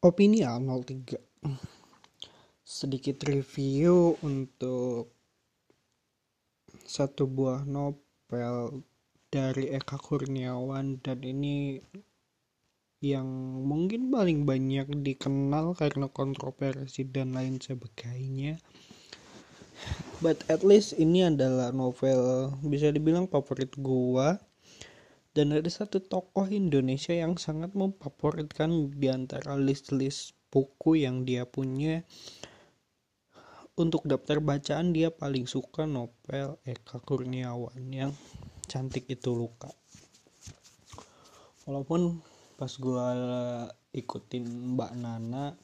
Opini A03 Sedikit review untuk satu buah novel dari Eka Kurniawan dan ini yang mungkin paling banyak dikenal karena kontroversi dan lain sebagainya. But at least ini adalah novel bisa dibilang favorit gua dan ada satu tokoh Indonesia yang sangat memfavoritkan di antara list-list buku yang dia punya. Untuk daftar bacaan dia paling suka novel Eka Kurniawan. Yang cantik itu luka. Walaupun pas gua ikutin Mbak Nana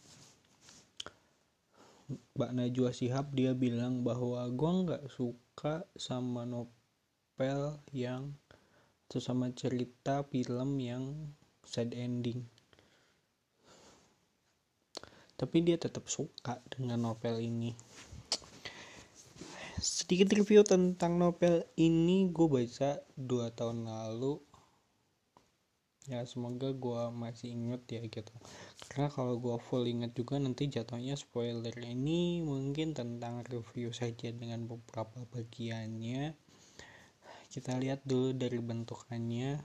Mbak Najwa Sihab dia bilang bahwa gua nggak suka sama novel yang sesama cerita film yang sad ending. Tapi dia tetap suka dengan novel ini. Sedikit review tentang novel ini gue baca dua tahun lalu. Ya semoga gue masih inget ya gitu. Karena kalau gue full inget juga nanti jatuhnya spoiler. Ini mungkin tentang review saja dengan beberapa bagiannya kita lihat dulu dari bentukannya.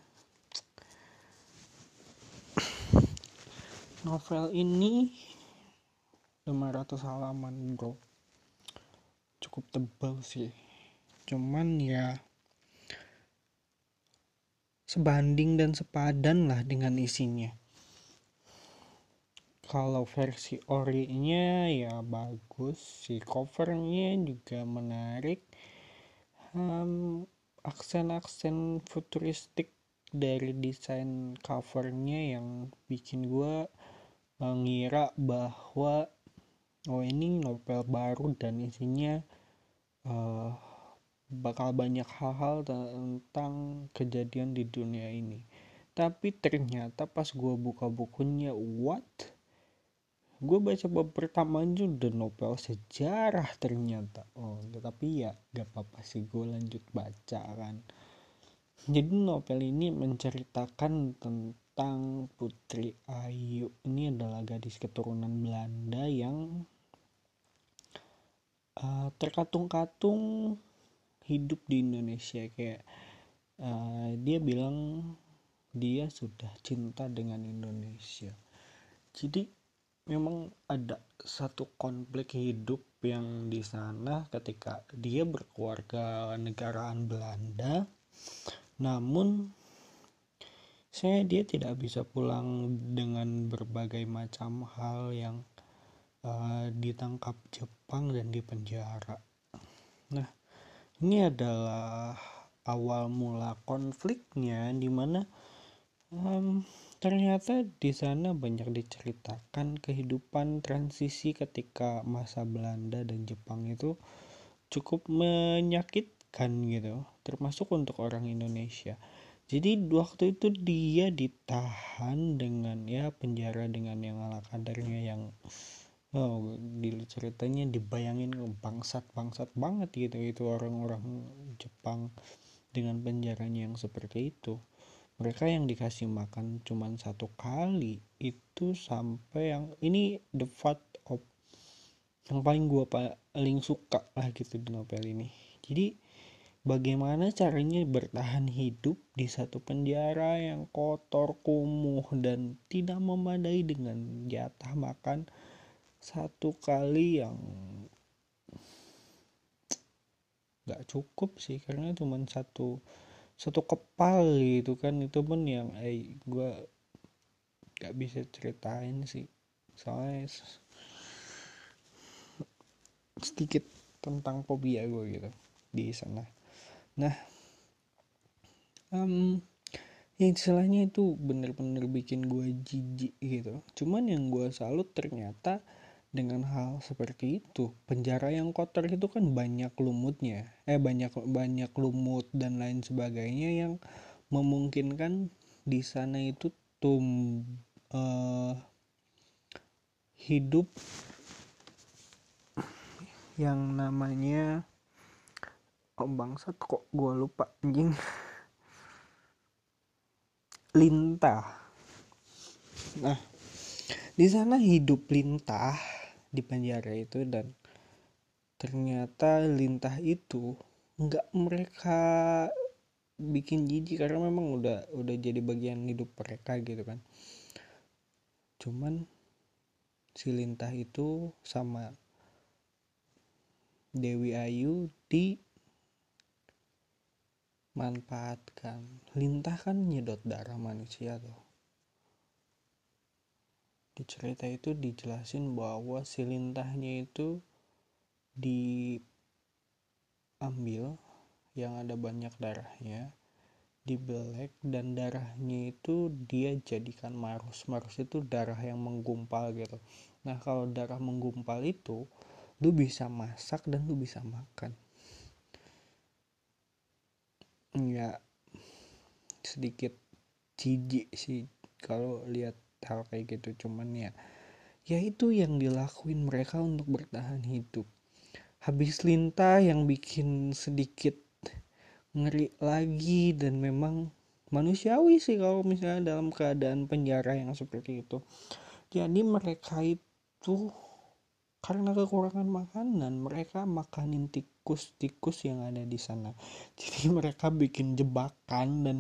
Novel ini 500 halaman bro. Cukup tebal sih. Cuman ya sebanding dan sepadan lah dengan isinya. Kalau versi orinya ya bagus si covernya juga menarik. Um, aksen-aksen futuristik dari desain covernya yang bikin gue mengira bahwa oh ini novel baru dan isinya uh, bakal banyak hal-hal tentang kejadian di dunia ini. Tapi ternyata pas gue buka bukunya what gue baca bab pertama aja udah novel sejarah ternyata. Oh tapi ya gak apa-apa sih gue lanjut baca kan. Jadi novel ini menceritakan tentang Putri Ayu. Ini adalah gadis keturunan Belanda yang uh, terkatung-katung hidup di Indonesia. Kayak uh, dia bilang dia sudah cinta dengan Indonesia. Jadi memang ada satu konflik hidup yang di sana ketika dia berkeluarga negaraan Belanda. Namun saya dia tidak bisa pulang dengan berbagai macam hal yang uh, ditangkap Jepang dan dipenjara. Nah ini adalah awal mula konfliknya di mana um, Ternyata di sana banyak diceritakan kehidupan transisi ketika masa Belanda dan Jepang itu cukup menyakitkan gitu, termasuk untuk orang Indonesia. Jadi waktu itu dia ditahan dengan ya penjara dengan yang ala kadarnya yang oh di ceritanya dibayangin bangsat bangsat banget gitu itu orang-orang Jepang dengan penjaranya yang seperti itu mereka yang dikasih makan cuma satu kali itu sampai yang ini the fat of yang paling gue paling suka lah gitu di novel ini. Jadi bagaimana caranya bertahan hidup di satu penjara yang kotor kumuh dan tidak memadai dengan jatah makan satu kali yang nggak cukup sih karena cuma satu satu kepal gitu kan itu pun yang eh gue gak bisa ceritain sih. Soalnya sedikit tentang fobia gue gitu di sana. Nah um, yang istilahnya itu bener-bener bikin gue jijik gitu. Cuman yang gue salut ternyata dengan hal seperti itu. Penjara yang kotor itu kan banyak lumutnya. Eh banyak banyak lumut dan lain sebagainya yang memungkinkan di sana itu tum uh, hidup yang namanya oh bangsat kok gue lupa anjing. Lintah. Nah di sana hidup lintah di penjara itu dan ternyata lintah itu nggak mereka bikin jijik karena memang udah udah jadi bagian hidup mereka gitu kan. Cuman si lintah itu sama Dewi Ayu di manfaatkan lintah kan nyedot darah manusia tuh di cerita itu dijelasin bahwa si lintahnya itu diambil yang ada banyak darahnya dibelek dan darahnya itu dia jadikan marus. Marus itu darah yang menggumpal gitu. Nah kalau darah menggumpal itu lu bisa masak dan lu bisa makan. Ya sedikit jijik sih kalau lihat hal kayak gitu. Cuman ya ya itu yang dilakuin mereka untuk bertahan hidup. Habis lintah yang bikin sedikit ngeri lagi dan memang manusiawi sih kalau misalnya dalam keadaan penjara yang seperti itu. Jadi mereka itu karena kekurangan makanan mereka makanin tikus-tikus yang ada di sana. Jadi mereka bikin jebakan dan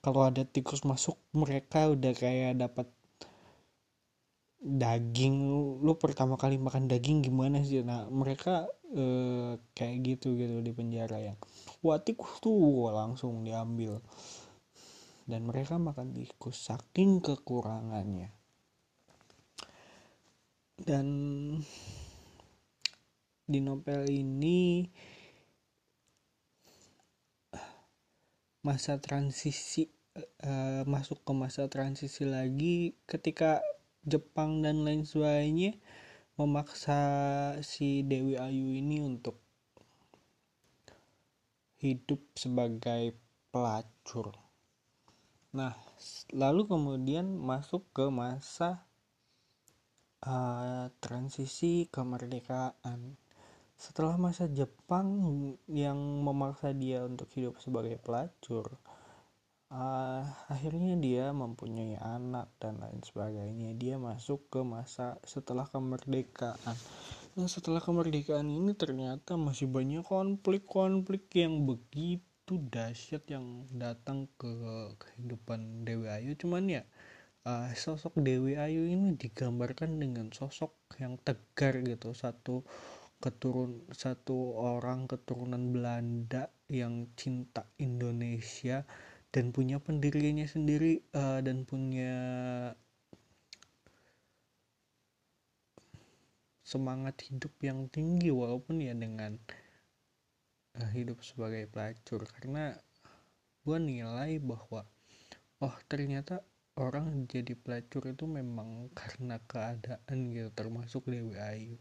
kalau ada tikus masuk mereka udah kayak dapat daging lu pertama kali makan daging gimana sih? Nah mereka eh, kayak gitu gitu di penjara yang wah tuh langsung diambil. Dan mereka makan tikus saking kekurangannya. Dan di novel ini masa transisi uh, masuk ke masa transisi lagi ketika Jepang dan lain sebagainya memaksa si Dewi Ayu ini untuk hidup sebagai pelacur. Nah, lalu kemudian masuk ke masa uh, transisi kemerdekaan. Setelah masa Jepang yang memaksa dia untuk hidup sebagai pelacur, uh, akhirnya dia mempunyai anak dan lain sebagainya. Dia masuk ke masa setelah kemerdekaan. Nah setelah kemerdekaan ini ternyata masih banyak konflik-konflik yang begitu dahsyat yang datang ke kehidupan Dewi Ayu. Cuman ya uh, sosok Dewi Ayu ini digambarkan dengan sosok yang tegar gitu. Satu keturun satu orang keturunan Belanda yang cinta Indonesia dan punya pendiriannya sendiri uh, dan punya semangat hidup yang tinggi walaupun ya dengan uh, hidup sebagai pelacur. Karena gue nilai bahwa oh ternyata orang jadi pelacur itu memang karena keadaan gitu termasuk Dewi Ayu.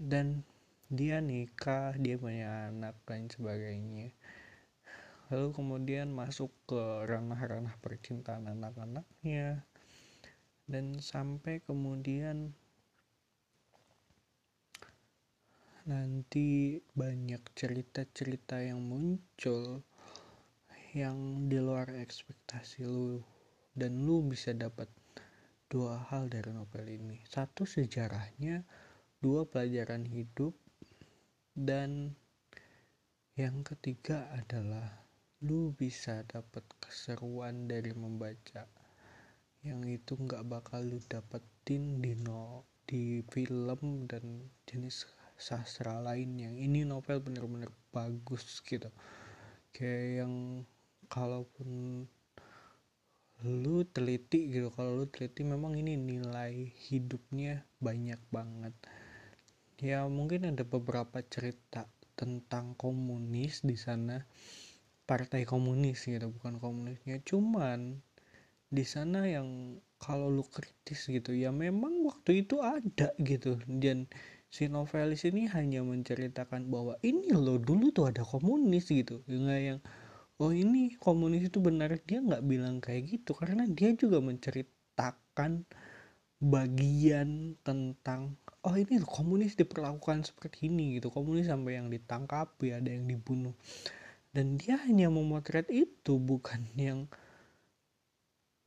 Dan dia nikah dia punya anak dan sebagainya lalu kemudian masuk ke ranah-ranah percintaan anak-anaknya. Dan sampai kemudian nanti banyak cerita-cerita yang muncul yang di luar ekspektasi lu. Dan lu bisa dapat dua hal dari novel ini. Satu sejarahnya. Dua pelajaran hidup. Dan yang ketiga adalah lu bisa dapat keseruan dari membaca. Yang itu nggak bakal lu dapetin di no di film dan jenis sastra lain yang ini novel bener-bener bagus gitu. Kayak yang kalaupun lu teliti gitu kalau lu teliti memang ini nilai hidupnya banyak banget. Ya mungkin ada beberapa cerita tentang komunis di sana partai komunis gitu bukan komunisnya. Cuman di sana yang kalau lu kritis gitu ya memang waktu itu ada gitu. Dan si novelis ini hanya menceritakan bahwa ini lo dulu tuh ada komunis gitu. Nggak yang oh ini komunis itu benar dia nggak bilang kayak gitu. Karena dia juga menceritakan bagian tentang oh ini komunis diperlakukan seperti ini gitu. Komunis sampai yang ditangkap ya ada yang dibunuh dan dia hanya memotret itu bukan yang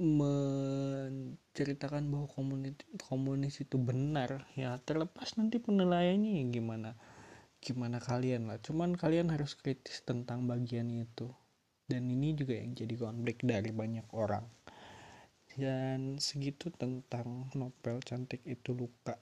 men menceritakan bahwa komunis komunis itu benar. Ya terlepas nanti penilaiannya ya gimana gimana kalian lah. Cuman kalian harus kritis tentang bagian itu. Dan ini juga yang jadi konflik dari banyak orang. Dan segitu tentang novel cantik itu luka